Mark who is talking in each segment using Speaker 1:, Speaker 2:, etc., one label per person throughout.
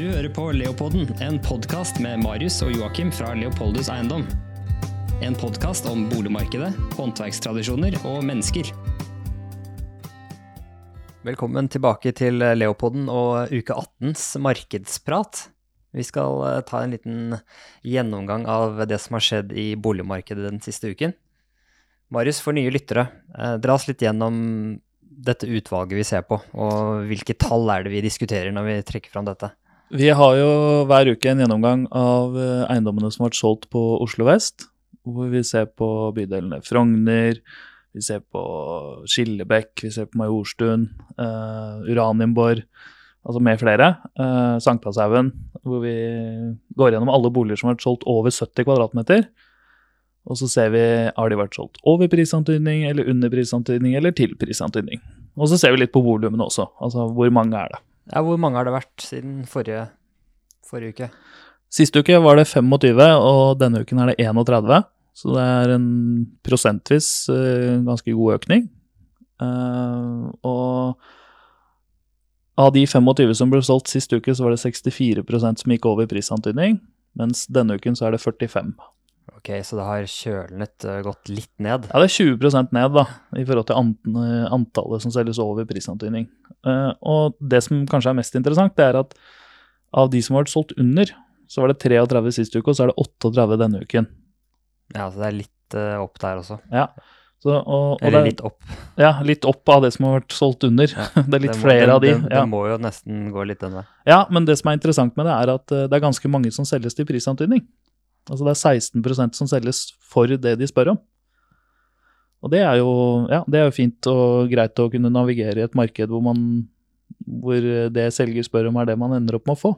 Speaker 1: Du hører på Leopolden, en podkast med Marius og Joakim fra Leopoldus Eiendom. En podkast om boligmarkedet, håndverkstradisjoner og mennesker. Velkommen tilbake til Leopolden og uke 18s markedsprat. Vi skal eh, ta en liten gjennomgang av det som har skjedd i boligmarkedet den siste uken. Marius, for nye lyttere, eh, dra oss litt gjennom dette utvalget vi ser på, og hvilke tall er det vi diskuterer når vi trekker fram dette?
Speaker 2: Vi har jo hver uke en gjennomgang av eh, eiendommene som har vært solgt på Oslo vest. Hvor vi ser på bydelene Frogner, vi ser på Skillebekk, vi ser på Majorstuen, uh, Uranienborg, altså med flere. Uh, Sankthanshaugen, hvor vi går gjennom alle boliger som har vært solgt over 70 kvadratmeter. Og så ser vi har de vært solgt over prisantydning, eller under prisantydning, eller til prisantydning. Og så ser vi litt på volumene også. Altså hvor mange er det.
Speaker 1: Ja, Hvor mange har det vært siden forrige, forrige uke?
Speaker 2: Siste uke var det 25, og denne uken er det 31. Så det er en prosentvis uh, ganske god økning. Uh, og av de 25 som ble solgt sist uke, så var det 64% som gikk over i prisantydning. Mens denne uken så er det 45
Speaker 1: Ok, så det har kjølnet uh, gått litt ned?
Speaker 2: Ja, det er 20% ned da, i forhold til antallet som selges over prisantydning. Uh, og det som kanskje er mest interessant, det er at av de som har vært solgt under, så var det 33 sist uke, og så er det 38 denne uken.
Speaker 1: Ja, så det er litt opp der også.
Speaker 2: Ja. Så, og, og
Speaker 1: Eller litt opp.
Speaker 2: Ja, litt opp av det som har vært solgt under.
Speaker 1: Ja,
Speaker 2: det er litt
Speaker 1: Det må-
Speaker 2: flere
Speaker 1: den,
Speaker 2: av de. Ja.
Speaker 1: det må jo nesten gå litt den veien.
Speaker 2: ja, men det som er interessant med det, er at det er ganske mange som selges til prisantydning. Altså det er 16% som selges for det de spør om. Og det er jo, ja, det er jo fint og greit å kunne navigere i et marked hvor, man, hvor det selger spør om, er det man ender opp med å få.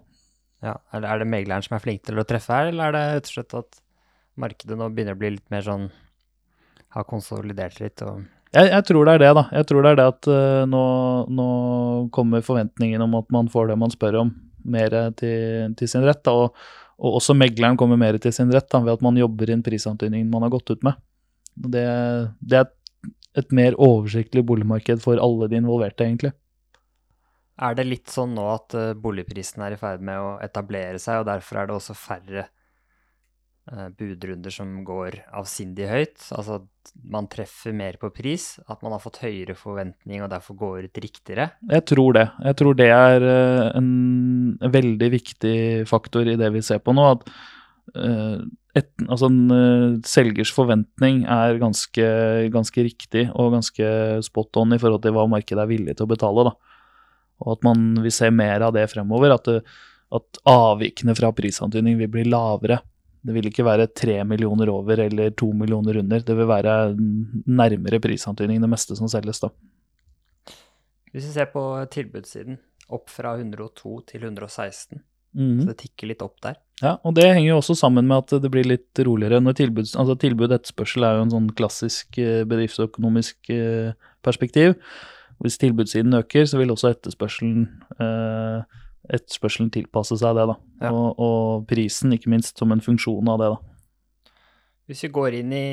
Speaker 1: Ja, er, det, er det megleren som er flink til å treffe her, eller er det rett og slett at markedet nå begynner å bli litt mer sånn Har konsolidert litt og
Speaker 2: Jeg, jeg tror det er det, da. Jeg tror det er det at uh, nå, nå kommer forventningen om at man får det man spør om, mer til, til sin rett. Da, og, og også megleren kommer mer til sin rett da, ved at man jobber inn prisantydningen man har gått ut med. Det, det er et, et mer oversiktlig boligmarked for alle de involverte, egentlig.
Speaker 1: Er det litt sånn nå at uh, boligprisen er i ferd med å etablere seg, og derfor er det også færre budrunder som går avsindig høyt? Altså at man treffer mer på pris, at man har fått høyere forventning og derfor går ut riktigere?
Speaker 2: Jeg tror det. Jeg tror det er eh, en veldig viktig faktor i det vi ser på nå. At eh, et, altså en eh, selgers forventning er ganske, ganske riktig og ganske spot on i forhold til hva markedet er villig til å betale. Da. Og at man vil se mer av det fremover. At, at avvikene fra prisantydning vil bli lavere. Det vil ikke være tre millioner over eller to millioner under. Det vil være nærmere prisantydning det meste som selges, da.
Speaker 1: Hvis vi ser på tilbudssiden, opp fra 102 til 116,
Speaker 2: Mm.
Speaker 1: så det tikker litt opp der.
Speaker 2: Ja, og det henger jo også sammen med at det blir litt roligere når tilbud Altså tilbud etterspørsel er jo en sånn klassisk eh, bedriftsøkonomisk eh, perspektiv. Hvis tilbudssiden øker, så vil også etterspørselen eh, etterspørselen tilpasse seg det, da.
Speaker 1: Ja.
Speaker 2: Og, og prisen, ikke minst, som en funksjon av det, da.
Speaker 1: Hvis vi går inn i,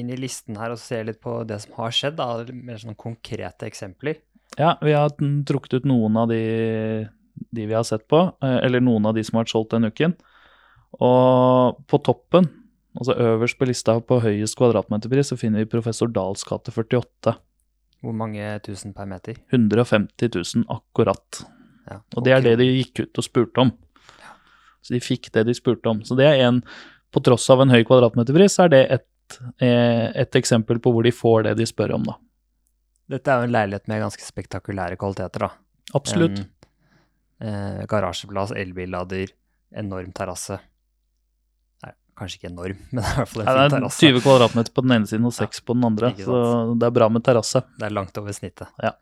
Speaker 1: inn i listen her og ser litt på det som har skjedd, da, mer sånn konkrete eksempler.
Speaker 2: Ja, vi har trukket ut noen av de, de vi har sett på, eh, eller noen av de som har vært solgt denne uken. Og på toppen, altså øverst på lista på høyest kvadratmeterpris, så finner vi Professor Dahls gate 48.
Speaker 1: Hvor mange tusen per meter?
Speaker 2: 150 000 akkurat.
Speaker 1: Ja,
Speaker 2: Og det er det de gikk ut og spurte om. Så de fikk det de spurte om. Så det er en På tross av en høy kvadratmeterpris, er det et, eh, et eksempel på hvor de får det de spør om, da.
Speaker 1: Dette er jo en leilighet med ganske spektakulære kvaliteter, da.
Speaker 2: Absolutt.
Speaker 1: En, eh, garasjeplass, elbillader, enorm terrasse. Nei, kanskje ikke enorm, men det er i hvert fall en
Speaker 2: Ja,
Speaker 1: fin
Speaker 2: det er
Speaker 1: terrasse.
Speaker 2: 20 kvadratmeter på den ene siden og 6 på den andre, så det er bra med terrasse.
Speaker 1: Det er langt over snittet.
Speaker 2: Ja.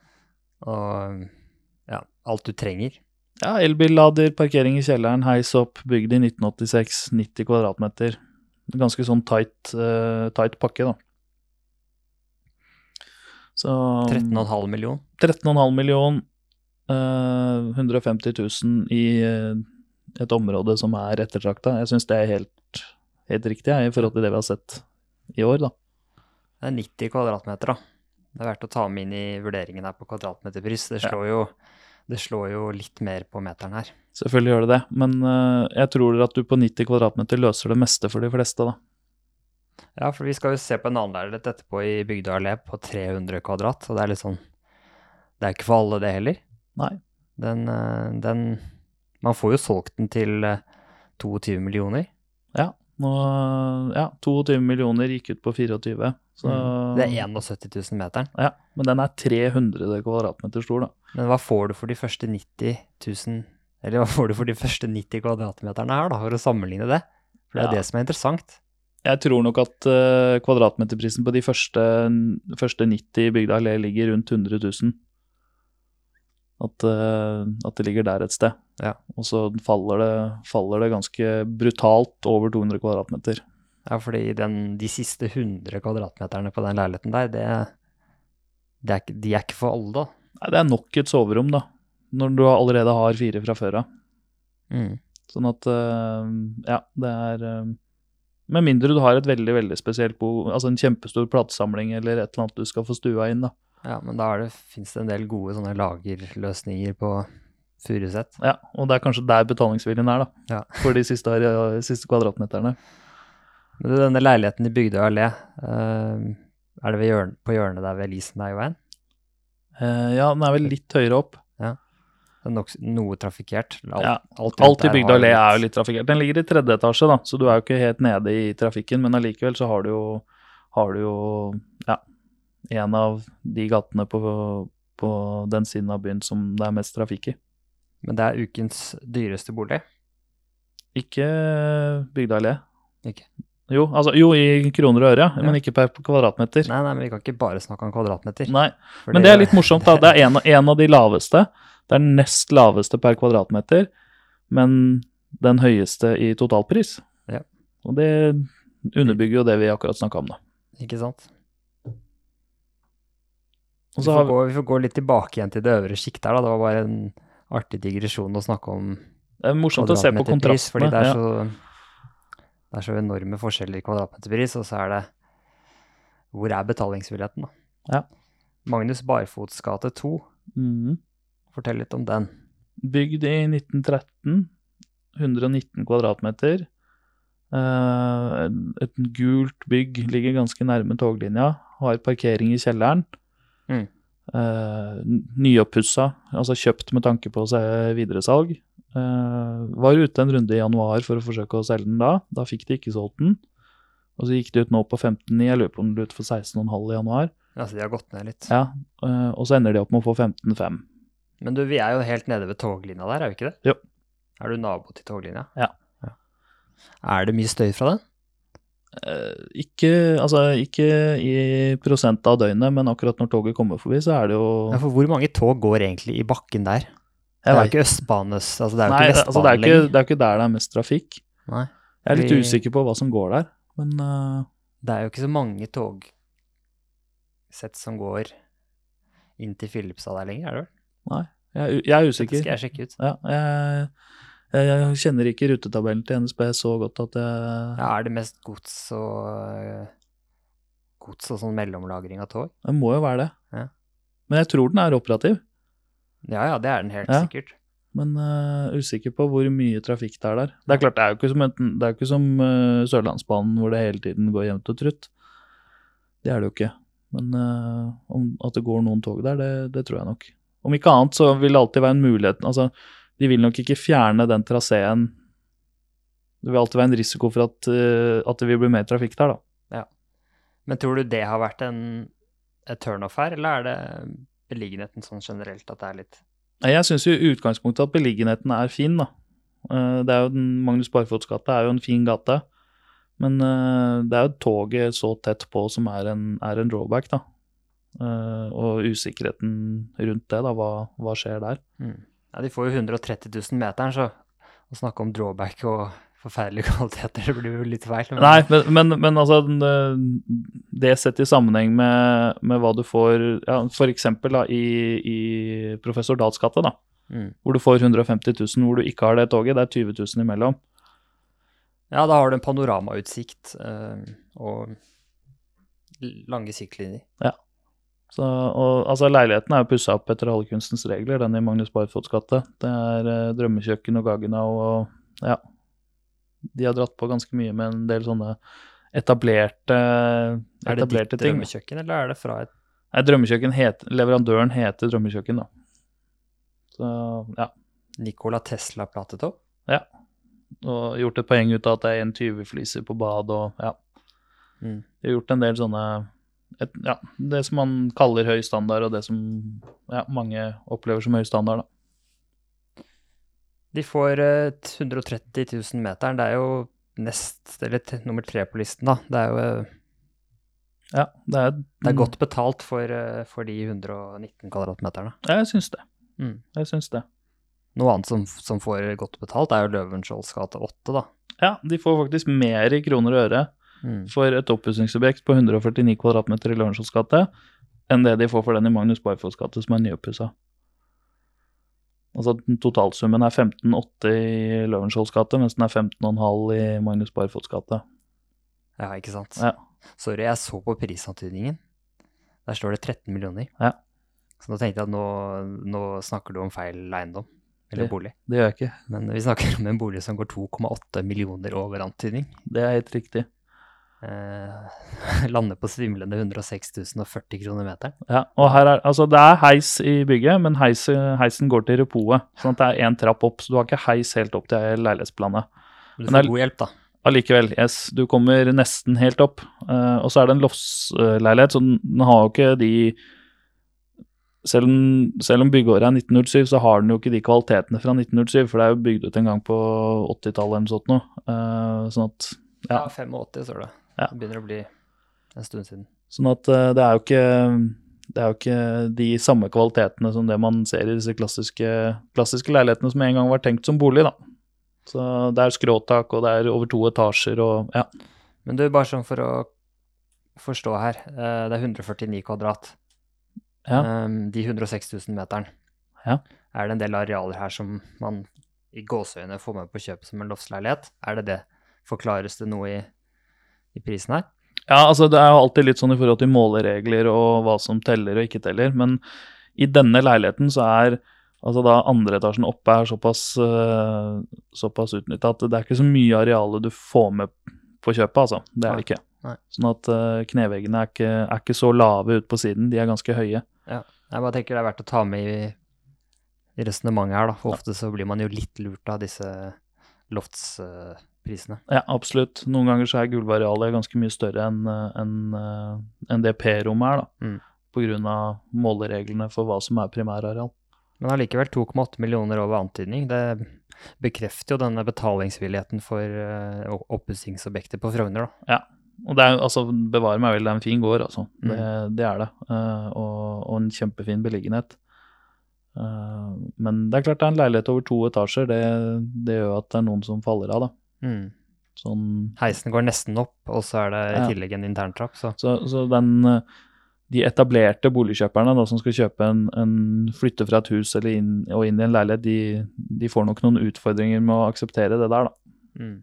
Speaker 1: Og ja, alt du trenger.
Speaker 2: Ja, elbillader, parkering i kjelleren, heis opp, bygd i 1986, 90 kvadratmeter. Ganske sånn tight, uh, tight pakke, da. Så
Speaker 1: 13,5 million.
Speaker 2: 13,5 million, Uh, 150 000 i uh, et område som er ettertrakta. Jeg syns det er helt, helt riktig jeg, i forhold til det vi har sett i år, da.
Speaker 1: Det er 90 kvadratmeter, da. Det er verdt å ta med inn i vurderingen her på kvadratmeterpris. Det
Speaker 2: Ja.
Speaker 1: slår jo Det slår jo litt mer på meteren her.
Speaker 2: Selvfølgelig gjør det det, men eh, jeg tror at du på 90 kvadratmeter løser det meste for de fleste, da.
Speaker 1: Ja, for vi skal jo se på en annen leilighet etterpå i Bygdøy allé på 300 kvadrat, og det er litt sånn Det er ikke for alle, det heller.
Speaker 2: Nei.
Speaker 1: Den, eh, den Man får jo solgt den til eh, 22 millioner.
Speaker 2: Ja, nå, ja 22 millioner gikk ut på 24, så
Speaker 1: Mm. Det er 71 000 meteren.
Speaker 2: Ja, men den er 300 kvadratmeter stor, da.
Speaker 1: Men hva får du for de første 90 000 Eller hva får du for de første 90 kvadratmeterne her, da, for å sammenligne det? For det er
Speaker 2: Ja.
Speaker 1: det som er interessant.
Speaker 2: Jeg tror nok at uh, kvadratmeterprisen på de første, første 90 i Bygda allé ligger rundt 100 000. At, uh, at det ligger der et sted.
Speaker 1: Ja.
Speaker 2: Og så faller det, faller det ganske brutalt over 200 kvadratmeter.
Speaker 1: Ja, fordi den, de siste 100 kvadratmeterne på den leiligheten der, det, det er, de er ikke for alle, da.
Speaker 2: Nei, det er nok et soverom, da. Når du allerede har fire fra før av.
Speaker 1: Mm.
Speaker 2: Sånn at eh, Ja, det er eh, Med mindre du har et veldig, veldig spesielt bo, altså en kjempestor platesamling eller et eller annet du skal få stua inn, da.
Speaker 1: Ja, men da fins det, en del gode sånne lagerløsninger på Furuset.
Speaker 2: Ja, og det er kanskje der betalingsviljen er, da.
Speaker 1: Ja.
Speaker 2: For de siste, siste kvadratmeterne.
Speaker 1: Men denne leiligheten i Bygdøy allé, eh, er det ved hjørn, på hjørnet der ved Lisenbergveien?
Speaker 2: Eh, ja, den er vel litt høyere opp.
Speaker 1: Det er nok, noe trafikkert. Alt,
Speaker 2: Ja,
Speaker 1: alt,
Speaker 2: Alt i Bygda allé er jo litt trafikkert. Den ligger i tredje etasje, da, så du er jo ikke helt nede i trafikken, men allikevel så har du jo, har du jo ja, en av de gatene på, på den siden av byen som det er mest trafikk i.
Speaker 1: Men det er ukens dyreste bolig.
Speaker 2: Ikke Bygda allé.
Speaker 1: Ikke.
Speaker 2: Jo, altså, jo, i kroner og øre, ja, men ikke per kvadratmeter.
Speaker 1: Nei, nei, men vi kan ikke bare snakke om kvadratmeter.
Speaker 2: Nei,
Speaker 1: fordi-
Speaker 2: Men det er litt morsomt, da. Det er en, en av de laveste. Det er den nest laveste per kvadratmeter, men den høyeste i totalpris.
Speaker 1: Ja.
Speaker 2: Og det underbygger jo det vi akkurat snakka om, da.
Speaker 1: Ikke sant? Vi får,
Speaker 2: vi,
Speaker 1: gå, vi får gå litt tilbake igjen til det øvre sjiktet her, da. Det var bare en artig digresjon å snakke om
Speaker 2: det er morsomt å se på
Speaker 1: kvadratmeterpris, fordi
Speaker 2: kontrastene.
Speaker 1: det er,
Speaker 2: Ja.
Speaker 1: Det er så enorme forskjeller i kvadratmeterpris, og så er det Hvor er betalingsvilligheten, da?
Speaker 2: Ja.
Speaker 1: Magnus Barfots gate 2,
Speaker 2: Mm.
Speaker 1: fortell litt om den.
Speaker 2: Bygd i 1913, 119 kvadratmeter. Eh, et gult bygg ligger ganske nærme toglinja. Har parkering i kjelleren.
Speaker 1: Mm.
Speaker 2: Eh, nyoppussa, altså kjøpt med tanke på seg videresalg. Eh, var ute en runde i januar for å forsøke å selge den da. Da fikk de ikke solgt den. Og så gikk det ut nå på 15,9. Jeg lurer på om den ble ut for 16,5 i januar.
Speaker 1: Altså, de har gått ned litt.
Speaker 2: Ja, eh, Og så ender de opp med å få 15,5.
Speaker 1: Men du, vi er jo helt nede ved toglinja der, er vi ikke det?
Speaker 2: Jo.
Speaker 1: Er du nabo til toglinja?
Speaker 2: Ja.
Speaker 1: Er det mye støy fra den?
Speaker 2: Eh, ikke, altså, ikke i prosent av døgnet, men akkurat når toget kommer forbi, så er det jo
Speaker 1: Ja, for hvor mange tog går egentlig i bakken der? Det er jo ikke Østbanes, altså det er jo
Speaker 2: Nei,
Speaker 1: ikke
Speaker 2: altså, det, er ikke, det er ikke der det er mest trafikk.
Speaker 1: Nei,
Speaker 2: Jeg er litt usikker på hva som går der, men uh,
Speaker 1: det er jo ikke så mange togsett som går inn til Filipstad der lenger, er det vel?
Speaker 2: jeg, er jeg er
Speaker 1: Dette
Speaker 2: Det
Speaker 1: skal jeg sjekke ut.
Speaker 2: Ja, jeg, jeg, jeg kjenner ikke rutetabellen til NSB så godt at jeg
Speaker 1: Ja, er det mest gods og gods og sånn mellomlagring av tog?
Speaker 2: Det må jo være det.
Speaker 1: Ja.
Speaker 2: Men jeg tror den er operativ.
Speaker 1: Ja, ja, det er den helt
Speaker 2: Ja.
Speaker 1: sikkert.
Speaker 2: Men uh, usikker på hvor mye trafikk det er der. Det er klart, det er jo ikke som, er jo ikke som uh, Sørlandsbanen hvor det hele tiden går jevnt og trutt. Det er det jo ikke. Men uh, om at det går noen tog der, det, det tror jeg nok. Om ikke annet så vil det alltid være en mulighet Altså, de vil nok ikke fjerne den traseen. Det vil alltid være en risiko for at, at det vil bli mer trafikk der, da.
Speaker 1: Men tror du det har vært en et turnoff her, eller er det beliggenheten sånn generelt at det er litt
Speaker 2: Jeg syns i utgangspunktet at beliggenheten er fin, da. Eh, Det er jo den, Magnus Barfots gate er jo en fin gate. Men eh, det er jo toget så tett på som er en, er en drawback, da. Eh, og usikkerheten rundt det, da. Hva, hva skjer der?
Speaker 1: mm. Ja, de får jo 130 000 meteren, så å snakke om drawback og forferdelige kvaliteter, det blir jo litt feil. men-
Speaker 2: Nei, men, men, men altså Det sett i sammenheng med, med hva du får ja, eksempel i, i Professor Dahls gate, da.
Speaker 1: Mm.
Speaker 2: Hvor du får 150 000 hvor du ikke har det toget. Det er 20 000 imellom.
Speaker 1: Ja, da har du en panoramautsikt øh, og lange lange Ja.
Speaker 2: Så, og, altså, leiligheten er jo pussa opp etter halvkunstens regler, den i Magnus Barfots gate. Det er øh, drømmekjøkken og Gaggenau og ja. De har dratt på ganske mye med en del sånne etablerte, ting.
Speaker 1: Er det ditt
Speaker 2: ting.
Speaker 1: drømmekjøkken, eller er det fra et
Speaker 2: Nei, Drømmekjøkken heter, Leverandøren heter Drømmekjøkken, da. Så ja.
Speaker 1: Nikola Tesla-platetopp?
Speaker 2: Og gjort et poeng ut av at det er en 20-fliser på bad og ja.
Speaker 1: Mm.
Speaker 2: De har gjort en del sånne et, Ja, det som man kaller høy standard, og det som ja, mange opplever som høy standard, da.
Speaker 1: De får eh, 130 000 meteren. Det er jo nest, eller nummer tre på listen, da. Det er jo eh,
Speaker 2: Ja, det er,
Speaker 1: det er godt betalt for, eh, for de 119 kvadratmeterne.
Speaker 2: Ja, jeg syns det.
Speaker 1: Mm.
Speaker 2: Jeg syns det.
Speaker 1: Noe annet som, som får godt betalt, er jo Løvenskiolds gate 8, da.
Speaker 2: Ja, de får faktisk mer i kroner og øre
Speaker 1: Mm.
Speaker 2: for et oppussingsobjekt på 149 kvadratmeter i Løvenskiolds gate enn det de får for den i Magnus Barfots gate, som er nyoppussa. Altså totalsummen er 15,8 i Løvenskiolds gate, mens den er 15,5 i Magnus Barfots gate.
Speaker 1: Ja, ikke sant.
Speaker 2: Ja.
Speaker 1: Sorry, jeg så på prisantydningen. Der står det 13 millioner.
Speaker 2: Ja.
Speaker 1: Så nå tenkte jeg at nå, nå snakker du om feil eiendom, eller
Speaker 2: Det-
Speaker 1: bolig.
Speaker 2: Det gjør jeg ikke.
Speaker 1: Men vi snakker om en bolig som går 2,8 millioner over antydning.
Speaker 2: Det er helt riktig.
Speaker 1: Eh, lander på svimlende 106 040 kroner meteren.
Speaker 2: Ja, og her er, altså Det er heis i bygget, men heis, heisen går til repoet. Sånn at det er én trapp opp, så du har ikke heis helt opp til leilighetsplanet.
Speaker 1: Men du får
Speaker 2: det er-
Speaker 1: god hjelp, da.
Speaker 2: Allikevel, yes, du kommer nesten helt opp. Eh, og så er det en loftsleilighet, så den den har jo ikke de selv om, selv om byggeåret er 1907, så har den jo ikke de kvalitetene fra 1907, for det er jo bygd ut en gang på 80-tallet eller noe sånt. Eh, sånn at,
Speaker 1: Ja,
Speaker 2: Ja.
Speaker 1: 85 står det.
Speaker 2: Ja.
Speaker 1: Det begynner å bli en stund siden.
Speaker 2: sånn at eh, det er jo ikke det er jo ikke de samme kvalitetene som det man ser i disse klassiske, klassiske leilighetene som en gang var tenkt som bolig, da. Så det er skråtak, og det er over to etasjer, og ja.
Speaker 1: Men du, bare sånn for å forstå her. eh, Det er 149 kvadrat.
Speaker 2: ja.
Speaker 1: Um, de 106 000 meteren.
Speaker 2: Ja.
Speaker 1: Er det en del arealer her som man i gåseøyne får med på kjøpet som en loftsleilighet? Er det det? Forklares det noe i, i prisen her?
Speaker 2: Ja, altså det er jo alltid litt sånn i forhold til måleregler og hva som teller og ikke teller, men i denne leiligheten så er altså da andre etasjen oppe er såpass, uh, såpass utnytta at det er ikke så mye areale du får med på kjøpet, altså. Det er det ikke.
Speaker 1: Nei.
Speaker 2: Sånn at uh, kneveggene er ikke, er ikke så lave ut på siden, de er ganske høye.
Speaker 1: Jeg bare tenker det er verdt å ta med i, i resonnementet her, da. For ofte så blir man jo litt lurt av disse loftsprisene.
Speaker 2: Ja, absolutt. Noen ganger så er gulvarealet ganske mye større enn en, enn, eh, det P-rommet er, da.
Speaker 1: Mm.
Speaker 2: Av målereglene for hva som er primærareal.
Speaker 1: Men allikevel 2,8 millioner over antydning. Det bekrefter jo denne betalingsvilligheten for uh, oppussingsobjekter på Frogner, da.
Speaker 2: Og det er altså, bevare meg vel, det er en fin gård, altså.
Speaker 1: Mm.
Speaker 2: Det, det er det. Uh, og, og en kjempefin beliggenhet. Uh, men det er klart det er en leilighet over to etasjer. Det, det gjør at det er noen som faller av, da.
Speaker 1: Mm.
Speaker 2: Sånn,
Speaker 1: Heisen går nesten opp, og så er det i
Speaker 2: Ja.
Speaker 1: tillegg en interntrapp, så
Speaker 2: så, så den eh, De etablerte boligkjøperne da, som skal kjøpe en, en flytte fra et hus eller inn, og inn i en leilighet, de, de får nok noen utfordringer med å akseptere det der, da.
Speaker 1: mm.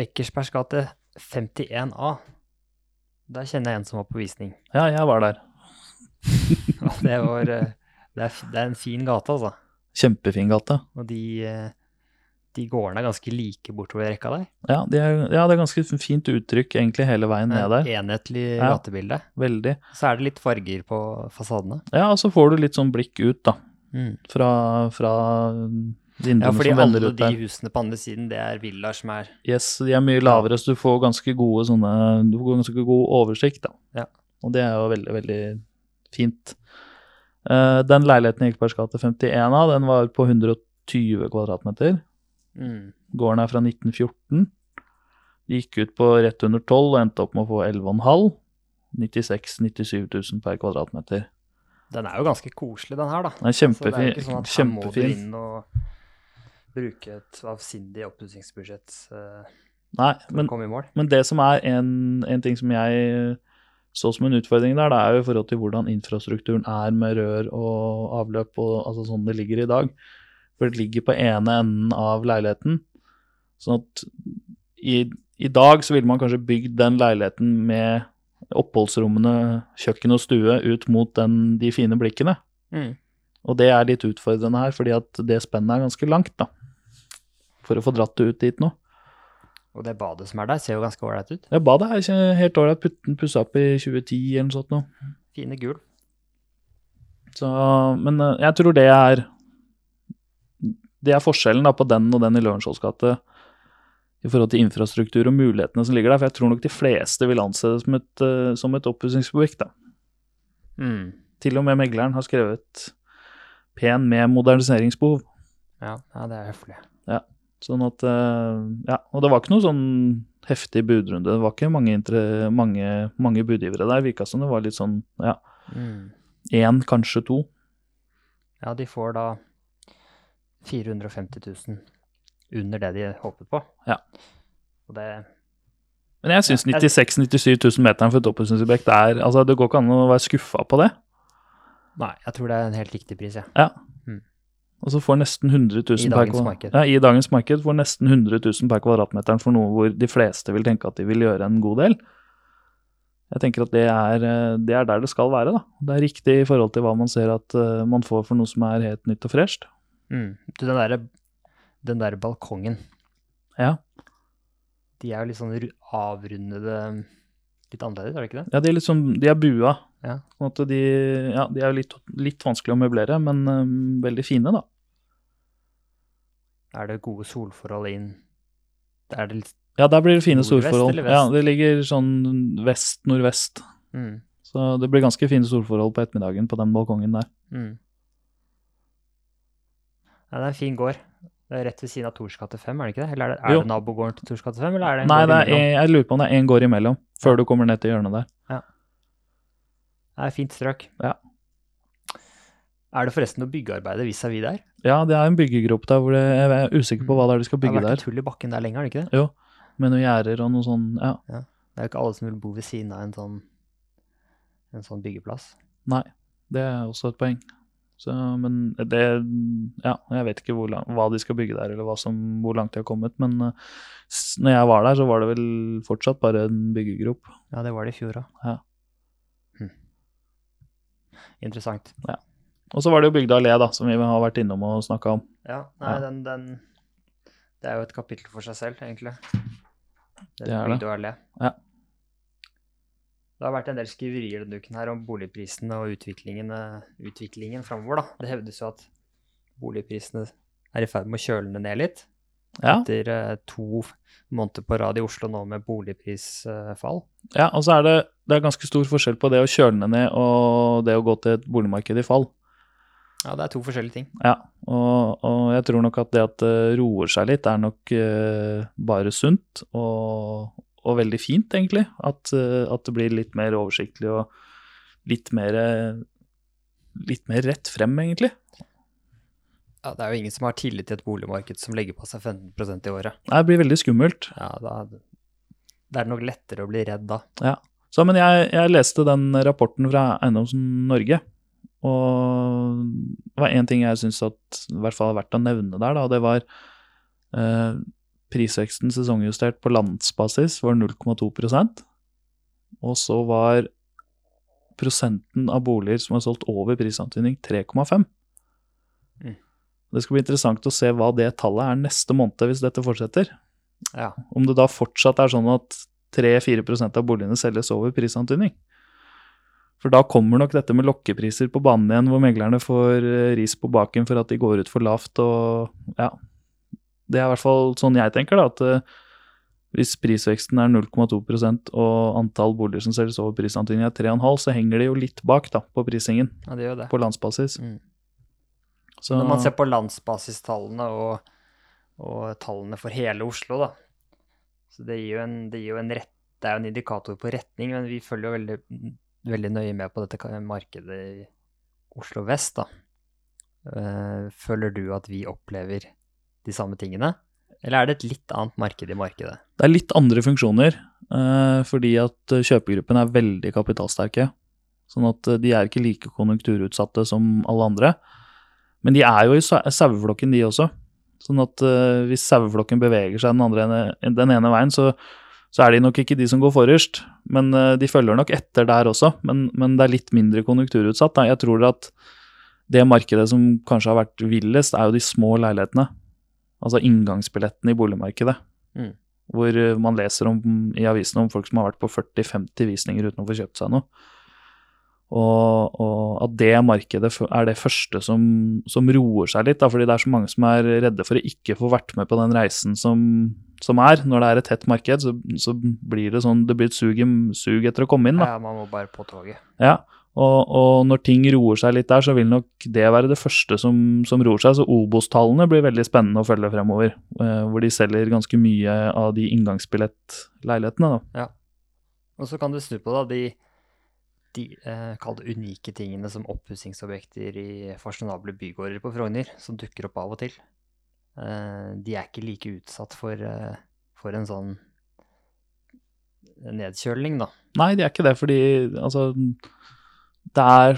Speaker 1: Eckersbergs gate 51A. Der kjenner jeg en som var på visning.
Speaker 2: Ja, jeg var der.
Speaker 1: Det var eh, det er, det er en fin gate, altså.
Speaker 2: Kjempefin gate.
Speaker 1: Og de, eh, de gårdene er ganske like bortover rekka der.
Speaker 2: Ja, de er, ja, det er ganske fint uttrykk egentlig hele veien ned der.
Speaker 1: Enhetlig
Speaker 2: Ja.
Speaker 1: gatebilde.
Speaker 2: Veldig.
Speaker 1: Så er det litt farger på fasadene.
Speaker 2: Ja, og så får du litt sånn blikk ut, da.
Speaker 1: Mm.
Speaker 2: Fra, fra
Speaker 1: Ja, fordi alle de husene på andre siden, det er villaer som er
Speaker 2: Yes, de er mye lavere, så du får ganske gode sånne Du får ganske god oversikt, da.
Speaker 1: Ja.
Speaker 2: Og det er jo veldig, veldig fint. Uh, den leiligheten i Ekebergs gate 51 av, den var på 120 kvadratmeter.
Speaker 1: Mm.
Speaker 2: Gården er fra 1914. Gikk ut på rett under 12 og endte opp med å få 11,5. 96 000-97 000 per kvadratmeter.
Speaker 1: Den er jo ganske koselig, den her, da.
Speaker 2: Den er
Speaker 1: Så det jo
Speaker 2: kjempefin.
Speaker 1: ikke sånn her må du inn og bruke et avsindig oppussingsbudsjett uh,
Speaker 2: Nei, men
Speaker 1: å komme i mål.
Speaker 2: Men det som er en, en ting som jeg så som en utfordring der, det er jo i forhold til hvordan infrastrukturen er med rør og avløp og altså sånn det ligger i dag. For det ligger på ene enden av leiligheten. Sånn at i, i dag så ville man kanskje bygd den leiligheten med oppholdsrommene, kjøkken og stue, ut mot den, de fine blikkene.
Speaker 1: Mm.
Speaker 2: Og det er litt utfordrende her, fordi at det spennet er ganske langt, da. For å få dratt det ut dit nå.
Speaker 1: Og det badet som er der, ser jo ganske ålreit ut.
Speaker 2: Det badet er ikke helt ålreit, pussa opp i 2010 eller noe sånt noe.
Speaker 1: Fine gul.
Speaker 2: Så, men eh, jeg tror det er Det er forskjellen da på den og den i Lørenskiolds gate i forhold til infrastruktur og mulighetene som ligger der. For jeg tror nok de fleste vil anse det som et, uh, som et oppussingsobjekt.
Speaker 1: Mm.
Speaker 2: Til og med megleren har skrevet 'pen med moderniseringsbehov'.
Speaker 1: Ja, ja, det er høflig.
Speaker 2: Sånn at eh, Ja. Og det var ikke noe sånn heftig budrunde. Det var ikke mange, inter- mange, mange budgivere der. Virka som det var litt sånn ja,
Speaker 1: Mm.
Speaker 2: én, kanskje to.
Speaker 1: Ja, de får da 450 000 under det de håpet på.
Speaker 2: Ja.
Speaker 1: Det
Speaker 2: Men jeg syns 96 000-97 000 meteren for et oppussingsobjekt er Altså, det går ikke an å være skuffa på det.
Speaker 1: Nei, jeg tror det er en helt riktig pris, jeg.
Speaker 2: Ja. Og så får nesten 100 000
Speaker 1: I
Speaker 2: per
Speaker 1: dagens marked.
Speaker 2: Ja, I dagens marked får nesten 100 000 per kvadratmeteren for noe hvor de fleste vil tenke at de vil gjøre en god del. Jeg tenker at det er, eh, det er der det skal være. da. Det er riktig i forhold til hva man ser at eh, man får for noe som er helt nytt og fresht.
Speaker 1: Mm. Du, den derre den der balkongen,
Speaker 2: Ja.
Speaker 1: de er jo litt sånn avrundede Litt annerledes, er det ikke det?
Speaker 2: ja, de er sånn, de er bua.
Speaker 1: Ja.
Speaker 2: Sånn at de, ja, de er jo litt, litt vanskelig å møblere, men um, veldig fine, da.
Speaker 1: Er det gode solforhold inn Er det litt
Speaker 2: Ja, der blir det fine solforhold. Ja, det ligger sånn vest-nordvest.
Speaker 1: mm.
Speaker 2: Så det blir ganske fine solforhold på ettermiddagen på den balkongen der.
Speaker 1: Mm. Ja, det er en fin gård. Det er rett ved siden av Tors gate 5, er det ikke det? Eller er det, er det nabogården til Tors gate 5, eller er det en
Speaker 2: Nei,
Speaker 1: gård
Speaker 2: det er,
Speaker 1: imellom?
Speaker 2: jeg lurer på om det er én gård imellom, før du kommer ned til hjørnet der.
Speaker 1: Det er fint strøk.
Speaker 2: Ja.
Speaker 1: Er det forresten noe byggearbeid vis-à-vis der?
Speaker 2: Ja, det er en byggegrop der hvor det, jeg er usikker på hva det er de skal bygge der.
Speaker 1: Det har vært et hull i bakken der lenge, har det ikke det?
Speaker 2: Jo, Med noen gjerder og noe sånn Ja,
Speaker 1: Det er jo ikke alle som vil bo ved siden av en sånn, en sånn byggeplass.
Speaker 2: nei. Det er også et poeng. Så, men det Ja, jeg vet ikke hvor hva de skal bygge der, eller som, hvor langt de har kommet, men s- når jeg var der, så var det vel fortsatt bare en byggegrop.
Speaker 1: Ja, det var det i fjor òg.
Speaker 2: Ja.
Speaker 1: Hm. Interessant.
Speaker 2: Og så var det jo Bygda allé, da, som vi har vært innom og snakka om.
Speaker 1: Ja, nei,
Speaker 2: Ja.
Speaker 1: Den, den Det er jo et kapittel for seg selv, egentlig.
Speaker 2: Det er det.
Speaker 1: Bygd le. allé.
Speaker 2: Ja.
Speaker 1: Det har vært en del skriverier denne uken her om boligprisene og utviklingen, eh, utviklingen framover. Det hevdes jo at boligprisene er i ferd med å kjøle ned litt.
Speaker 2: Ja,
Speaker 1: Etter uh, to måneder på rad i Oslo nå med boligprisfall.
Speaker 2: ja og så er det, det er ganske stor forskjell på det å kjøle ned og det å gå til et boligmarked i fall.
Speaker 1: Ja, det er to forskjellige ting.
Speaker 2: Ja, og, og jeg tror nok at det at det roer seg litt, er nok uh, bare sunt og, og veldig fint, egentlig. At, eh, at det blir litt mer oversiktlig og litt mer eh, Litt mer rett frem, egentlig.
Speaker 1: Ja, det er jo ingen som har tillit til et boligmarked som legger på seg 15 i året.
Speaker 2: Det blir veldig skummelt.
Speaker 1: Ja, da det er nok lettere å bli redd da.
Speaker 2: Så, men jeg, jeg leste den rapporten fra Eiendomsen Norge, og det var én ting jeg syns i hvert fall er verdt å nevne der, da, det var eh, prisveksten sesongjustert på landsbasis var 0,2% og så var prosenten av boliger som er solgt over prisantydning, 3,5.
Speaker 1: Mm.
Speaker 2: Det skal bli interessant å se hva det tallet er neste måned hvis dette fortsetter.
Speaker 1: Ja.
Speaker 2: Om det da fortsatt er sånn at 3-4% av boligene selges over prisantydning. For da kommer nok dette med lokkepriser på banen igjen, hvor meglerne får eh, ris på baken for at de går ut for lavt og ja. Det er i hvert fall sånn jeg tenker, da. At eh, hvis prisveksten er 0,2% og antall boliger som selges over prisantydningen er 3,5, så henger det jo litt bak da, på prisingen
Speaker 1: ja, det det.
Speaker 2: på landsbasis.
Speaker 1: Mm.
Speaker 2: Så
Speaker 1: Når man ser på landsbasistallene og, og tallene for hele Oslo, da. Så det gir jo en, det gir jo en rett, det er jo en indikator på retning, men vi følger jo veldig, veldig nøye med på dette markedet i Oslo vest, da. Eh, Føler du at vi opplever de samme tingene? Eller er det et litt annet marked i markedet?
Speaker 2: Det er litt andre funksjoner, eh, fordi at eh, kjøpegruppen er veldig kapitalsterke. Sånn at eh, de er ikke like konjunkturutsatte som alle andre. Men de er jo i sau- saueflokken, de også. Sånn at hvis saueflokken beveger seg den, andre den ene veien, så så er de nok ikke de som går forrest. Men de følger nok etter der også, men, men det er litt mindre konjunkturutsatt. Jeg tror at det markedet som kanskje har vært villest, er jo de små leilighetene. Altså inngangsbilletten i boligmarkedet.
Speaker 1: Mm.
Speaker 2: Hvor eh, man leser om, i avisene om folk som har vært på 40-50 visninger uten å få kjøpt seg noe. Og, og at det markedet er det første som, som roer seg litt, da, fordi det er så mange som er redde for å ikke få vært med på den reisen som, som er. Når det er et tett marked, så, så blir det sånn, det blir et sug, sug etter å komme inn. da.
Speaker 1: Ja, man må bare på toget.
Speaker 2: Ja, og, og når ting roer seg litt der, så vil nok det være det første som, som roer seg. Så Obos-tallene blir veldig spennende å følge fremover, eh, hvor de selger ganske mye av de inngangsbillettleilighetene. da.
Speaker 1: Og så kan du snu på da, de, de eh, kall det unike tingene som oppussingsobjekter i fasjonable bygårder på Frogner, som dukker opp av og til. Eh, de er ikke like utsatt for, eh, for en sånn nedkjøling, da.
Speaker 2: Nei, de er ikke det, fordi altså Det er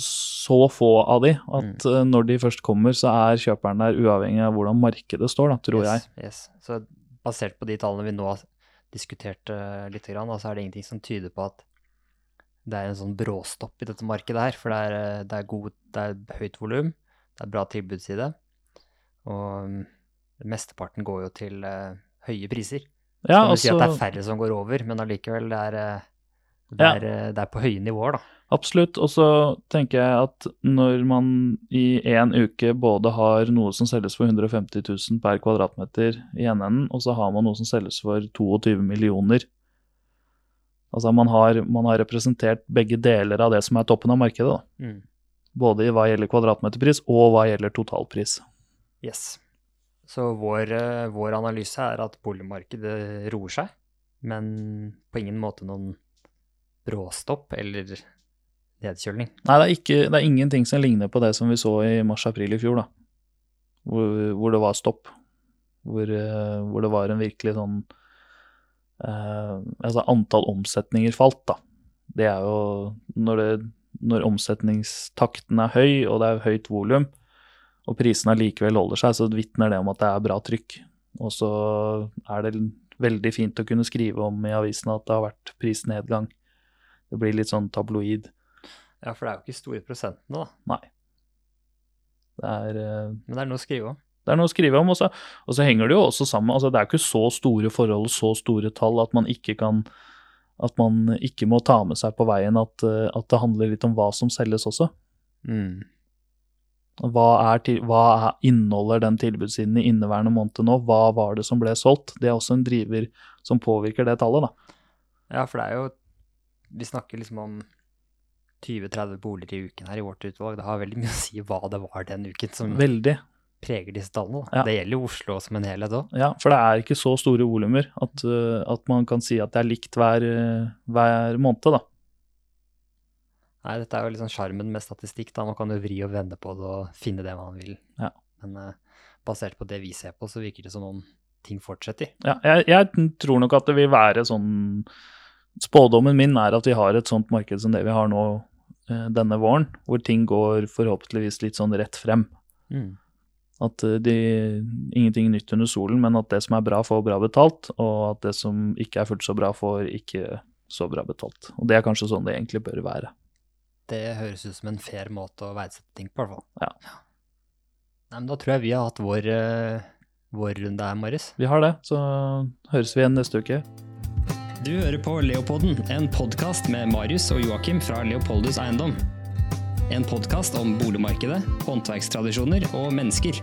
Speaker 2: så få av de at mm. når de først kommer, så er kjøperen der uavhengig av hvordan markedet står, da, tror jeg.
Speaker 1: yes, Yes. Så basert på de tallene vi nå har diskutert uh, litt, grann, så er det ingenting som tyder på at det er en sånn bråstopp i dette markedet her. For det er, eh, det er, god, det er høyt volum, det er bra tilbudsside, og mm, mesteparten går jo til eh, høye priser.
Speaker 2: Ja,
Speaker 1: kan du si at det er
Speaker 2: altså,
Speaker 1: færre som går over, men allikevel, det er, eh, det,
Speaker 2: Ja.
Speaker 1: er, eh, det er på høye nivåer, da.
Speaker 2: Absolutt. Og så tenker jeg at når man i én uke både har noe som selges for 150 000 per kvadratmeter i ene enden, og så har man noe som selges for 22 millioner Altså man har, man har representert begge deler av det som er toppen av markedet.
Speaker 1: Mm.
Speaker 2: Både i hva gjelder kvadratmeterpris og hva gjelder totalpris.
Speaker 1: Yes. Så vår, eh, vår analyse er at boligmarkedet roer seg, men på ingen måte noen bråstopp eller nedkjølning.
Speaker 2: Nei, det er, ikke, det er ingenting som ligner på det som vi så i mars-april i fjor, da. Hvor, hvor det var stopp. Hvor, eh, hvor det var en virkelig sånn eh, Altså antall omsetninger falt, da. Det er jo når, det, når omsetningstakten er høy, og det er høyt volum, og prisene allikevel holder seg, så vitner det om at det er bra trykk. Og så er det veldig fint å kunne skrive om i avisene at det har vært prisnedgang. Det blir litt sånn tabloid.
Speaker 1: Ja, for det er jo ikke store prosentene, da.
Speaker 2: Det er, eh,
Speaker 1: Men det er noe å skrive om.
Speaker 2: det er noe å skrive om, og så, og så henger det jo også sammen. altså Det er jo ikke så store forhold så store tall at man ikke kan at man ikke må ta med seg på veien at, eh, at det handler litt om hva som selges også.
Speaker 1: Mm.
Speaker 2: Hva, er til, hva er, inneholder den tilbudssiden i inneværende måned nå? Hva var det som ble solgt? Det er også en driver som påvirker det tallet, da.
Speaker 1: Ja, for det er jo Vi snakker liksom om 20-30 boliger i uken her i vårt utvalg. Det har veldig mye å si hva det var den uken som
Speaker 2: Veldig.
Speaker 1: preger disse tallene.
Speaker 2: Ja.
Speaker 1: Det gjelder jo Oslo som en helhet òg.
Speaker 2: Ja, for det er ikke så store volumer at, eh, at man kan si at det er likt hver, eh, hver måned, da.
Speaker 1: Nei, dette er jo liksom sjarmen med statistikk. da Man kan jo vri og vende på det og finne det man vil.
Speaker 2: Ja.
Speaker 1: Men uh, basert på det vi ser på, så virker det som om ting fortsetter.
Speaker 2: Ja, jeg, jeg tror nok at det vil være sånn Spådommen min er at vi har et sånt marked som det vi har nå denne våren, hvor ting går forhåpentligvis litt sånn rett frem.
Speaker 1: Mm.
Speaker 2: At eh, de, ingenting nytt under solen, men at det som er bra, får bra betalt, og at det som ikke er fullt så bra, får ikke så bra betalt. Og det er kanskje sånn det egentlig bør være.
Speaker 1: Det høres ut som en fair måte å verdsette ting på, i hvert fall.
Speaker 2: Ja.
Speaker 1: Nei, men da tror jeg vi har hatt vår, eh, vår runde her, Marius.
Speaker 2: Vi har det, så høres vi igjen neste uke.
Speaker 1: Du hører på Leopolden, en podkast med Marius og Joakim fra Leopoldus Eiendom. En podkast om boligmarkedet, håndverkstradisjoner og mennesker.